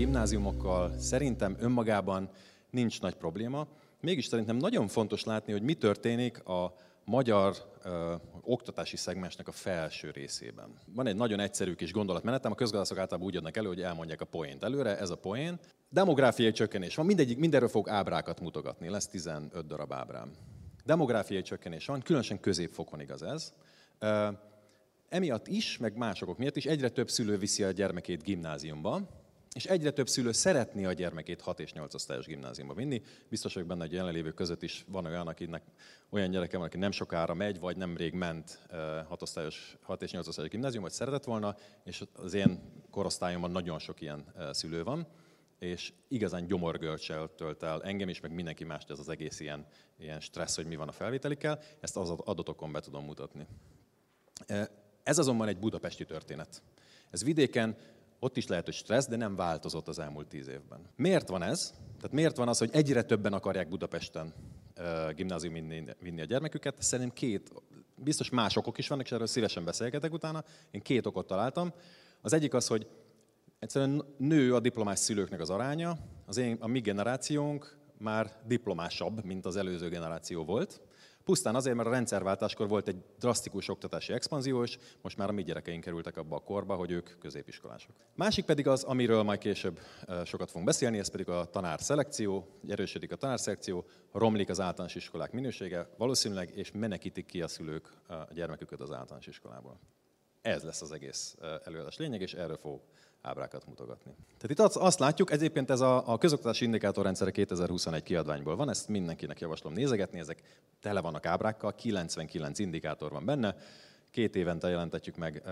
gimnáziumokkal szerintem önmagában nincs nagy probléma. Mégis szerintem nagyon fontos látni, hogy mi történik a magyar ö, oktatási szegmensnek a felső részében. Van egy nagyon egyszerű kis gondolatmenetem, a közgazdászok általában úgy adnak elő, hogy elmondják a poént előre, ez a poén. Demográfiai csökkenés van, mindegyik, mindenről fog ábrákat mutogatni, lesz 15 darab ábrám. Demográfiai csökkenés van, különösen középfokon igaz ez. Ö, emiatt is, meg másokok miatt is egyre több szülő viszi a gyermekét gimnáziumba, és egyre több szülő szeretné a gyermekét 6 és 8 osztályos gimnáziumba vinni. Biztos vagyok benne, hogy jelenlévők között is van olyan, akinek olyan gyereke van, aki nem sokára megy, vagy nemrég ment 6, osztályos, 6 és 8 osztályos gimnáziumba, vagy szeretett volna, és az én korosztályomban nagyon sok ilyen szülő van, és igazán gyomorgörcsel tölt el engem is, meg mindenki mást ez az egész ilyen, ilyen stressz, hogy mi van a felvételikkel, ezt az adatokon be tudom mutatni. Ez azonban egy budapesti történet. Ez vidéken ott is lehet, hogy stressz, de nem változott az elmúlt tíz évben. Miért van ez? Tehát miért van az, hogy egyre többen akarják Budapesten gimnázium vinni a gyermeküket? Szerintem két, biztos más okok is vannak, és erről szívesen beszélgetek utána. Én két okot találtam. Az egyik az, hogy egyszerűen nő a diplomás szülőknek az aránya. Az én, a mi generációnk már diplomásabb, mint az előző generáció volt. Pusztán azért, mert a rendszerváltáskor volt egy drasztikus oktatási expanzió, és most már a mi gyerekeink kerültek abba a korba, hogy ők középiskolások. Másik pedig az, amiről majd később sokat fogunk beszélni, ez pedig a tanár szelekció, erősödik a tanár szelekció, romlik az általános iskolák minősége valószínűleg, és menekítik ki a szülők a gyermeküket az általános iskolából. Ez lesz az egész előadás lényeg, és erről fog ábrákat mutogatni. Tehát itt azt látjuk, egyébként ez a, a közoktatási indikátorrendszere 2021 kiadványból van, ezt mindenkinek javaslom nézegetni, ezek tele vannak ábrákkal, 99 indikátor van benne, Két évente jelentetjük meg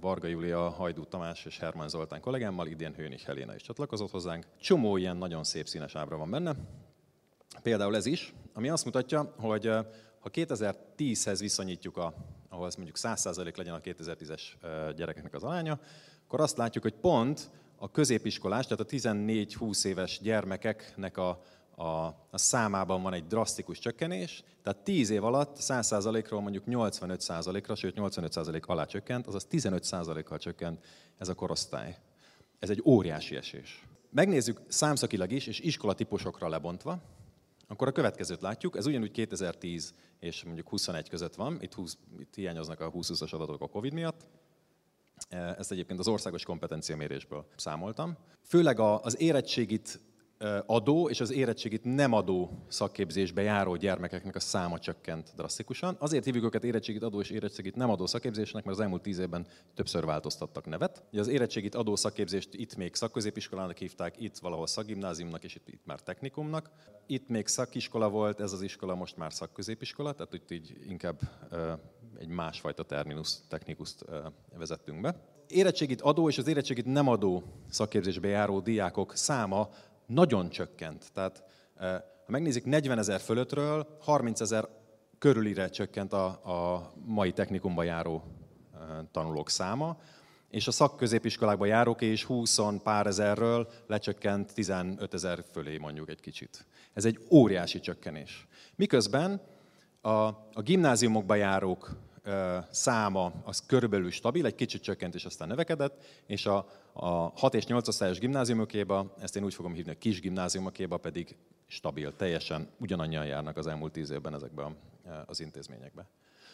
Varga Júlia, Hajdú Tamás és Herman Zoltán kollégámmal, idén Hőnik Helena is csatlakozott hozzánk. Csomó ilyen nagyon szép színes ábra van benne. Például ez is, ami azt mutatja, hogy ha 2010-hez viszonyítjuk, a, ahol ez mondjuk 100% legyen a 2010-es gyerekeknek az aránya, akkor azt látjuk, hogy pont a középiskolás, tehát a 14-20 éves gyermekeknek a, a, a számában van egy drasztikus csökkenés, tehát 10 év alatt 100%-ról mondjuk 85%-ra, sőt 85% alá csökkent, azaz 15%-kal csökkent ez a korosztály. Ez egy óriási esés. Megnézzük számszakilag is, és iskolatípusokra lebontva, akkor a következőt látjuk, ez ugyanúgy 2010 és mondjuk 21 között van, itt, 20, itt hiányoznak a 20-20-as adatok a Covid miatt, ezt egyébként az országos kompetenciamérésből számoltam. Főleg az érettségit adó és az érettségit nem adó szakképzésbe járó gyermekeknek a száma csökkent drasztikusan. Azért hívjuk őket érettségit adó és érettségit nem adó szakképzésnek, mert az elmúlt tíz évben többször változtattak nevet. Az érettségit adó szakképzést itt még szakközépiskolának hívták, itt valahol szakgimnáziumnak és itt, itt már technikumnak. Itt még szakiskola volt, ez az iskola most már szakközépiskola, tehát itt így inkább egy másfajta terminus technikust vezettünk be. Érettségit adó és az érettségit nem adó szakképzésbe járó diákok száma nagyon csökkent. Tehát ha megnézik, 40 ezer fölöttről 30 ezer körülire csökkent a, a mai technikumba járó tanulók száma, és a szakközépiskolákba járók és 20 pár ezerről lecsökkent 15 ezer fölé mondjuk egy kicsit. Ez egy óriási csökkenés. Miközben a, a gimnáziumokba járók száma az körülbelül stabil, egy kicsit csökkent és aztán növekedett, és a, a 6 és 8 osztályos gimnáziumokéba, ezt én úgy fogom hívni, a kis gimnáziumokéba pedig stabil, teljesen ugyanannyian járnak az elmúlt tíz évben ezekbe az intézményekbe.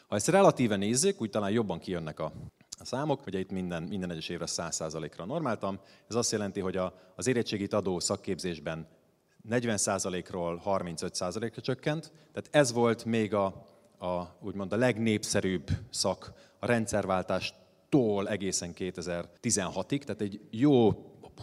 Ha ezt relatíve nézzük, úgy talán jobban kijönnek a, a számok, ugye itt minden, minden egyes évre 100%-ra normáltam. Ez azt jelenti, hogy a, az érettségit adó szakképzésben 40%-ról 35%-ra csökkent, tehát ez volt még a, a, úgymond a legnépszerűbb szak a rendszerváltástól egészen 2016-ig, tehát egy jó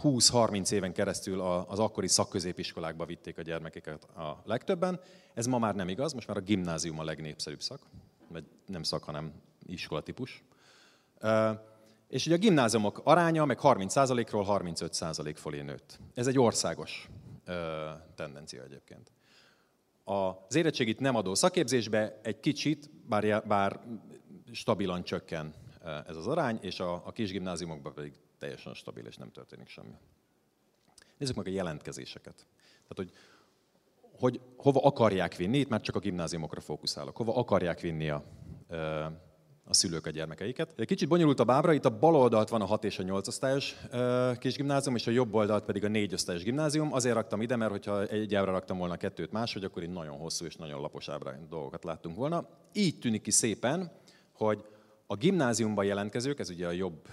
20-30 éven keresztül az akkori szakközépiskolákba vitték a gyermekeket a legtöbben. Ez ma már nem igaz, most már a gimnázium a legnépszerűbb szak, vagy nem szak, hanem iskolatípus. És ugye a gimnáziumok aránya meg 30%-ról 35% fölé nőtt. Ez egy országos tendencia egyébként az érettségit nem adó szakképzésbe egy kicsit, bár, bár stabilan csökken e, ez az arány, és a, a kis gimnáziumokban pedig teljesen stabil, és nem történik semmi. Nézzük meg a jelentkezéseket. Tehát, hogy, hogy hova akarják vinni, itt már csak a gimnáziumokra fókuszálok, hova akarják vinni a, e, a szülők a gyermekeiket. Kicsit bonyolultabb ábra, itt a bal oldalt van a 6 és a 8 osztályos kis gimnázium, és a jobb oldalt pedig a 4 osztályos gimnázium. Azért raktam ide, mert hogyha egy ábra raktam volna kettőt máshogy, akkor itt nagyon hosszú és nagyon lapos ábra dolgokat láttunk volna. Így tűnik ki szépen, hogy a gimnáziumban jelentkezők, ez ugye a jobb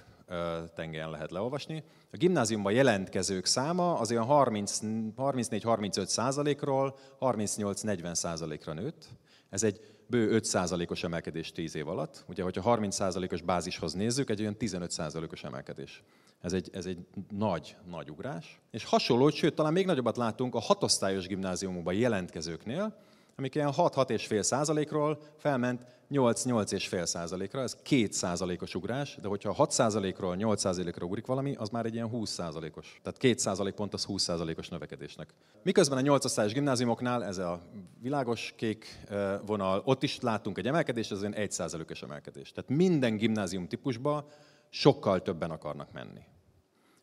tengelyen lehet leolvasni. A gimnáziumban jelentkezők száma az olyan 34-35 százalékról 38-40 százalékra nőtt. Ez egy bő 5 százalékos emelkedés 10 év alatt. Ugye, hogyha 30 százalékos bázishoz nézzük, egy olyan 15 százalékos emelkedés. Ez egy, ez egy nagy, nagy ugrás. És hasonló, sőt, talán még nagyobbat látunk a hatosztályos gimnáziumokban jelentkezőknél, amik ilyen 6-6,5 százalékról felment 8-8,5 százalékra, ez 2 százalékos ugrás, de hogyha 6 százalékról 8 százalékra ugrik valami, az már egy ilyen 20 százalékos. Tehát 2 százalék pont az 20 százalékos növekedésnek. Miközben a 8 osztályos gimnáziumoknál, ez a világos kék vonal, ott is láttunk egy emelkedést, ez olyan 1 százalékos emelkedés. Tehát minden gimnázium típusba sokkal többen akarnak menni.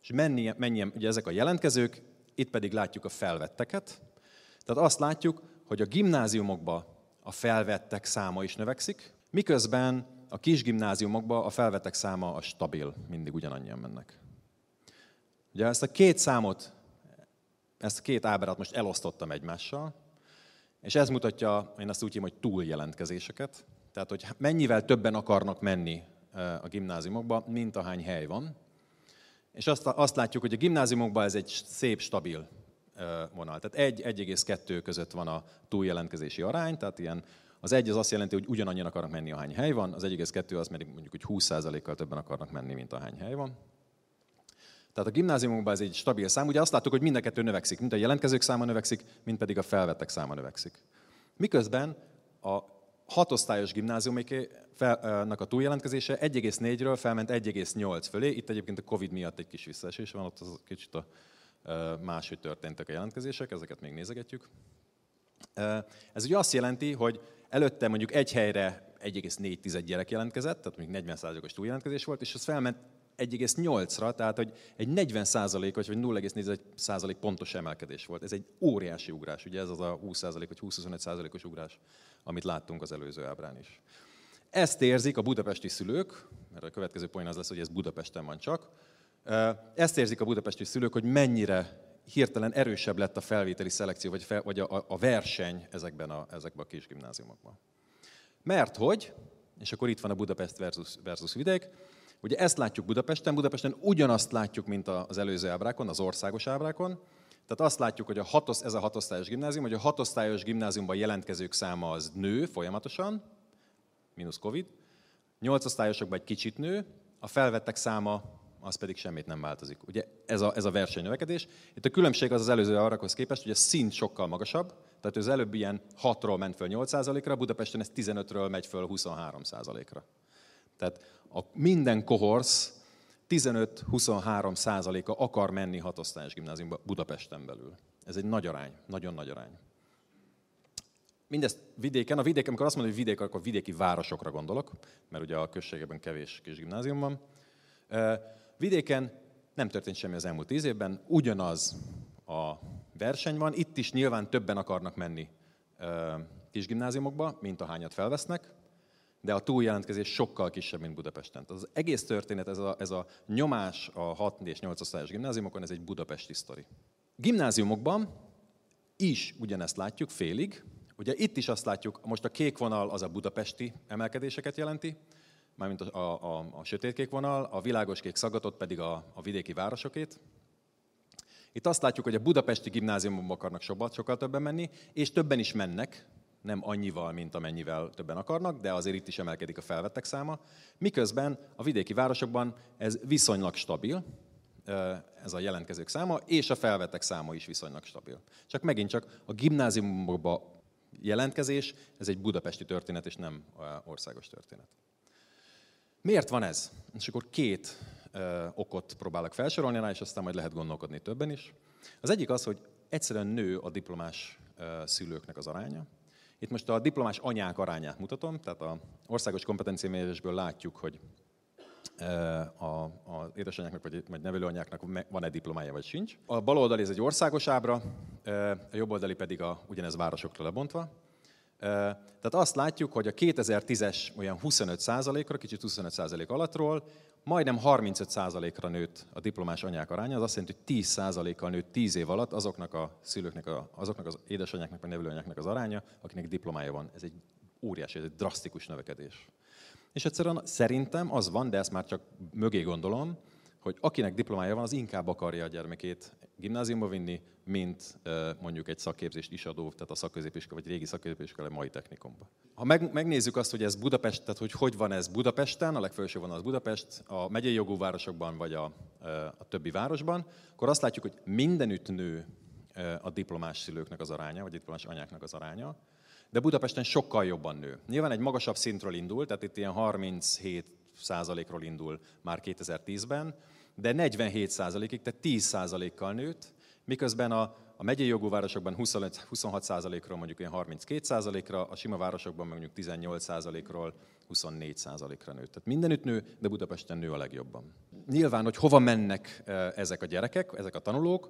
És menni, mennyien, ugye ezek a jelentkezők, itt pedig látjuk a felvetteket. Tehát azt látjuk, hogy a gimnáziumokba a felvettek száma is növekszik, miközben a kis gimnáziumokba a felvettek száma a stabil, mindig ugyanannyian mennek. Ugye ezt a két számot, ezt a két ábrát most elosztottam egymással, és ez mutatja, én azt úgy hívom, hogy túljelentkezéseket. Tehát, hogy mennyivel többen akarnak menni a gimnáziumokba, mint ahány hely van. És azt, azt látjuk, hogy a gimnáziumokban ez egy szép, stabil vonal. Tehát 1-1,2 között van a túljelentkezési arány, tehát ilyen az egy az azt jelenti, hogy ugyanannyian akarnak menni, ahány hely van, az 1,2 az pedig mondjuk, hogy 20%-kal többen akarnak menni, mint ahány hely van. Tehát a gimnáziumokban ez egy stabil szám. Ugye azt láttuk, hogy mind a kettő növekszik, mind a jelentkezők száma növekszik, mind pedig a felvettek száma növekszik. Miközben a hatosztályos gimnáziumoknak a túljelentkezése 1,4-ről felment 1,8 fölé. Itt egyébként a Covid miatt egy kis visszaesés van, ott az kicsit a máshogy történtek a jelentkezések, ezeket még nézegetjük. Ez ugye azt jelenti, hogy előtte mondjuk egy helyre 1,4 gyerek jelentkezett, tehát mondjuk 40%-os túljelentkezés volt, és az felment 1,8-ra, tehát hogy egy 40%-os vagy 0,4% pontos emelkedés volt. Ez egy óriási ugrás, ugye ez az a 20% vagy 20-25%-os ugrás, amit láttunk az előző ábrán is. Ezt érzik a budapesti szülők, mert a következő point az lesz, hogy ez Budapesten van csak, ezt érzik a budapesti szülők, hogy mennyire hirtelen erősebb lett a felvételi szelekció, vagy, fel, vagy a, a verseny ezekben a, ezekben a kis gimnáziumokban. Mert hogy, és akkor itt van a Budapest versus, versus vidék, ugye ezt látjuk Budapesten, Budapesten ugyanazt látjuk, mint az előző ábrákon, az országos ábrákon, tehát azt látjuk, hogy a hatos, ez a hatosztályos gimnázium, hogy a hatosztályos gimnáziumban jelentkezők száma az nő folyamatosan, mínusz Covid, nyolcosztályosokban egy kicsit nő, a felvettek száma az pedig semmit nem változik. Ugye ez a, ez a versenynövekedés. Itt a különbség az az előző arrakhoz képest, hogy a szint sokkal magasabb, tehát az előbb ilyen 6-ról ment föl 8%-ra, Budapesten ez 15-ről megy föl 23%-ra. Tehát a minden kohorsz 15-23 százaléka akar menni hatosztályos gimnáziumba Budapesten belül. Ez egy nagy arány, nagyon nagy arány. Mindezt vidéken, a vidéken, amikor azt mondom, hogy vidék, akkor vidéki városokra gondolok, mert ugye a községeben kevés kis gimnázium van. Vidéken nem történt semmi az elmúlt tíz évben, ugyanaz a verseny van, itt is nyilván többen akarnak menni kisgimnáziumokba, mint ahányat felvesznek, de a túljelentkezés sokkal kisebb, mint Budapesten. Az egész történet, ez a, ez a nyomás a 6 és 8 osztályos gimnáziumokon, ez egy budapesti sztori. Gimnáziumokban is ugyanezt látjuk félig. Ugye itt is azt látjuk, most a kék vonal az a budapesti emelkedéseket jelenti, mármint a, a, a, a sötétkék vonal, a világoskék szaggatott pedig a, a vidéki városokét. Itt azt látjuk, hogy a budapesti gimnáziumokba akarnak sokkal, sokkal többen menni, és többen is mennek, nem annyival, mint amennyivel többen akarnak, de azért itt is emelkedik a felvettek száma. Miközben a vidéki városokban ez viszonylag stabil, ez a jelentkezők száma, és a felvettek száma is viszonylag stabil. Csak megint csak a gimnáziumokba jelentkezés, ez egy budapesti történet, és nem országos történet. Miért van ez? És akkor két ö, okot próbálok felsorolni rá, és aztán majd lehet gondolkodni többen is. Az egyik az, hogy egyszerűen nő a diplomás ö, szülőknek az aránya. Itt most a diplomás anyák arányát mutatom, tehát a országos kompetenciamérésből látjuk, hogy a, a édesanyáknak vagy, vagy nevelőanyáknak van-e diplomája, vagy sincs. A bal oldali ez egy országos ábra, a jobb oldali pedig a, ugyanez városokra lebontva. Tehát azt látjuk, hogy a 2010-es olyan 25%-ra, kicsit 25% alattról, majdnem 35%-ra nőtt a diplomás anyák aránya, az azt jelenti, hogy 10%-kal nőtt 10 év alatt azoknak a szülőknek, a, azoknak az édesanyáknak, vagy nevelőanyáknak az aránya, akinek diplomája van. Ez egy óriási, ez egy drasztikus növekedés. És egyszerűen szerintem az van, de ezt már csak mögé gondolom, hogy akinek diplomája van, az inkább akarja a gyermekét gimnáziumba vinni, mint mondjuk egy szakképzést is adó, tehát a szakközépiskola, vagy régi szakközépiskola, mai technikumba. Ha meg, megnézzük azt, hogy ez Budapest, tehát hogy hogy van ez Budapesten, a legfelső van az Budapest, a megyei jogú városokban, vagy a, a többi városban, akkor azt látjuk, hogy mindenütt nő a diplomás szülőknek az aránya, vagy diplomás anyáknak az aránya, de Budapesten sokkal jobban nő. Nyilván egy magasabb szintről indul, tehát itt ilyen 37 százalékról indul már 2010-ben, de 47 százalékig, tehát 10 százalékkal nőtt, miközben a, a megyei jogú városokban 25, 26 százalékról mondjuk ilyen 32 százalékra, a sima városokban mondjuk 18 százalékról 24 százalékra nőtt. Tehát mindenütt nő, de Budapesten nő a legjobban. Nyilván, hogy hova mennek ezek a gyerekek, ezek a tanulók,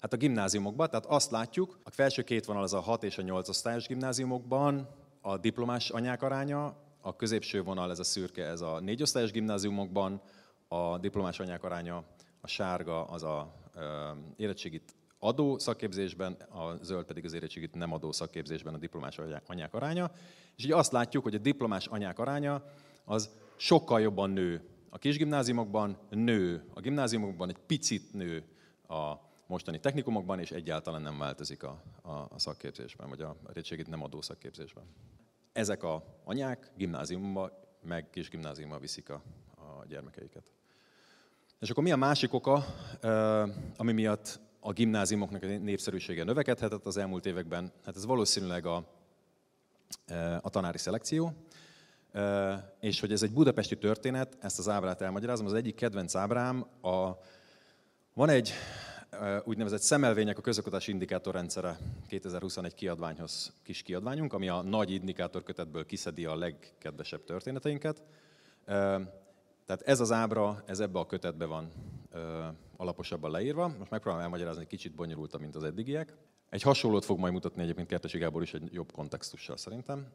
Hát a gimnáziumokban, tehát azt látjuk, a felső két vonal az a 6 és a 8 osztályos gimnáziumokban, a diplomás anyák aránya, a középső vonal, ez a szürke, ez a négy osztályos gimnáziumokban, a diplomás anyák aránya, a sárga az a érettségit adó szakképzésben, a zöld pedig az érettségit nem adó szakképzésben a diplomás anyák aránya. És így azt látjuk, hogy a diplomás anyák aránya az sokkal jobban nő. A kisgimnáziumokban nő, a gimnáziumokban egy picit nő a mostani technikumokban, és egyáltalán nem változik a, a, a szakképzésben, vagy a érettségit nem adó szakképzésben. Ezek a anyák gimnáziumba, meg kisgimnáziumba viszik a, a gyermekeiket. És akkor mi a másik oka, ami miatt a gimnáziumoknak a népszerűsége növekedhetett az elmúlt években? Hát ez valószínűleg a, a tanári szelekció, és hogy ez egy budapesti történet, ezt az ábrát elmagyarázom. Az egyik kedvenc ábrám, a, van egy úgynevezett szemelvények a közoktatási indikátorrendszere 2021 kiadványhoz kis kiadványunk, ami a nagy indikátorkötetből kiszedi a legkedvesebb történeteinket. Tehát ez az ábra, ez ebbe a kötetbe van alaposabban leírva. Most megpróbálom elmagyarázni, egy kicsit bonyolultabb, mint az eddigiek. Egy hasonlót fog majd mutatni egyébként Kertesi Gábor is egy jobb kontextussal szerintem.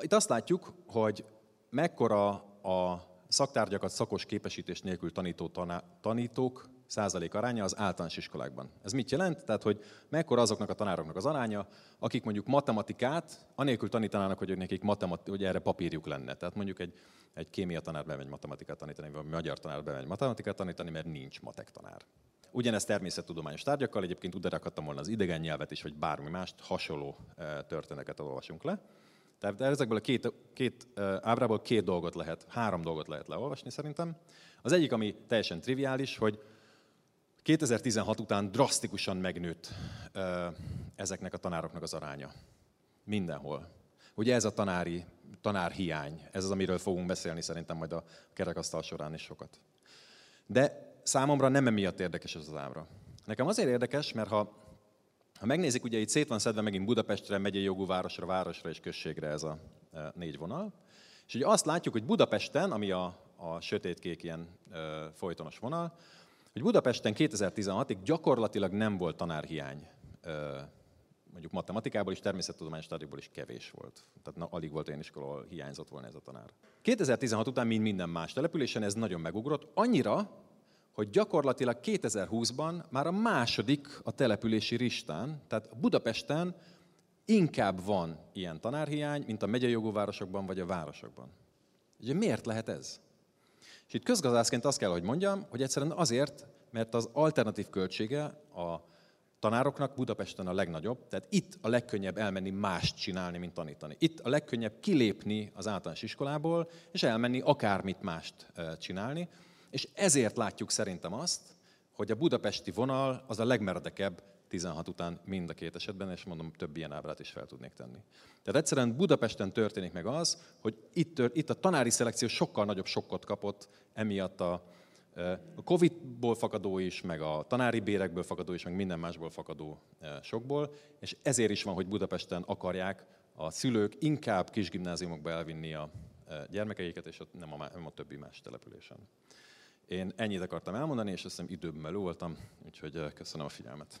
Itt azt látjuk, hogy mekkora a szaktárgyakat szakos képesítés nélkül tanító tanítók százalék aránya az általános iskolákban. Ez mit jelent? Tehát, hogy mekkora azoknak a tanároknak az aránya, akik mondjuk matematikát, anélkül tanítanának, hogy nekik matematik, hogy erre papírjuk lenne. Tehát mondjuk egy, egy kémia tanár bemegy matematikát tanítani, vagy magyar tanár bemegy matematikát tanítani, mert nincs matek tanár. Ugyanezt természettudományos tárgyakkal, egyébként úgy rakhattam volna az idegen nyelvet is, vagy bármi mást, hasonló eh, történeteket olvasunk le. Tehát ezekből a két, két eh, ábrából két dolgot lehet, három dolgot lehet leolvasni szerintem. Az egyik, ami teljesen triviális, hogy 2016 után drasztikusan megnőtt ezeknek a tanároknak az aránya. Mindenhol. Ugye ez a tanári, tanárhiány, ez az, amiről fogunk beszélni szerintem majd a kerekasztal során is sokat. De számomra nem emiatt érdekes ez az ábra. Nekem azért érdekes, mert ha, ha megnézik, ugye itt szét van szedve megint Budapestre, megyei jogú városra, városra és községre ez a négy vonal, és ugye azt látjuk, hogy Budapesten, ami a, a sötétkék ilyen ö, folytonos vonal, hogy Budapesten 2016-ig gyakorlatilag nem volt tanárhiány, mondjuk matematikából is, természettudományos tárgyakból is kevés volt. Tehát na, alig volt olyan iskola, ahol hiányzott volna ez a tanár. 2016 után, mint minden más településen, ez nagyon megugrott, annyira, hogy gyakorlatilag 2020-ban már a második a települési listán, tehát Budapesten inkább van ilyen tanárhiány, mint a megyei jogú városokban vagy a városokban. Ugye miért lehet ez? És itt közgazdászként azt kell, hogy mondjam, hogy egyszerűen azért, mert az alternatív költsége a tanároknak Budapesten a legnagyobb, tehát itt a legkönnyebb elmenni mást csinálni, mint tanítani. Itt a legkönnyebb kilépni az általános iskolából, és elmenni akármit mást csinálni. És ezért látjuk szerintem azt, hogy a budapesti vonal az a legmeredekebb 16 után mind a két esetben, és mondom, több ilyen ábrát is fel tudnék tenni. Tehát egyszerűen Budapesten történik meg az, hogy itt, tört, itt a tanári szelekció sokkal nagyobb sokkot kapott, emiatt a, a Covid-ból fakadó is, meg a tanári bérekből fakadó is, meg minden másból fakadó sokból, és ezért is van, hogy Budapesten akarják a szülők inkább kisgimnáziumokba elvinni a gyermekeiket, és ott nem a, nem a többi más településen. Én ennyit akartam elmondani, és azt hiszem időben voltam, úgyhogy köszönöm a figyelmet.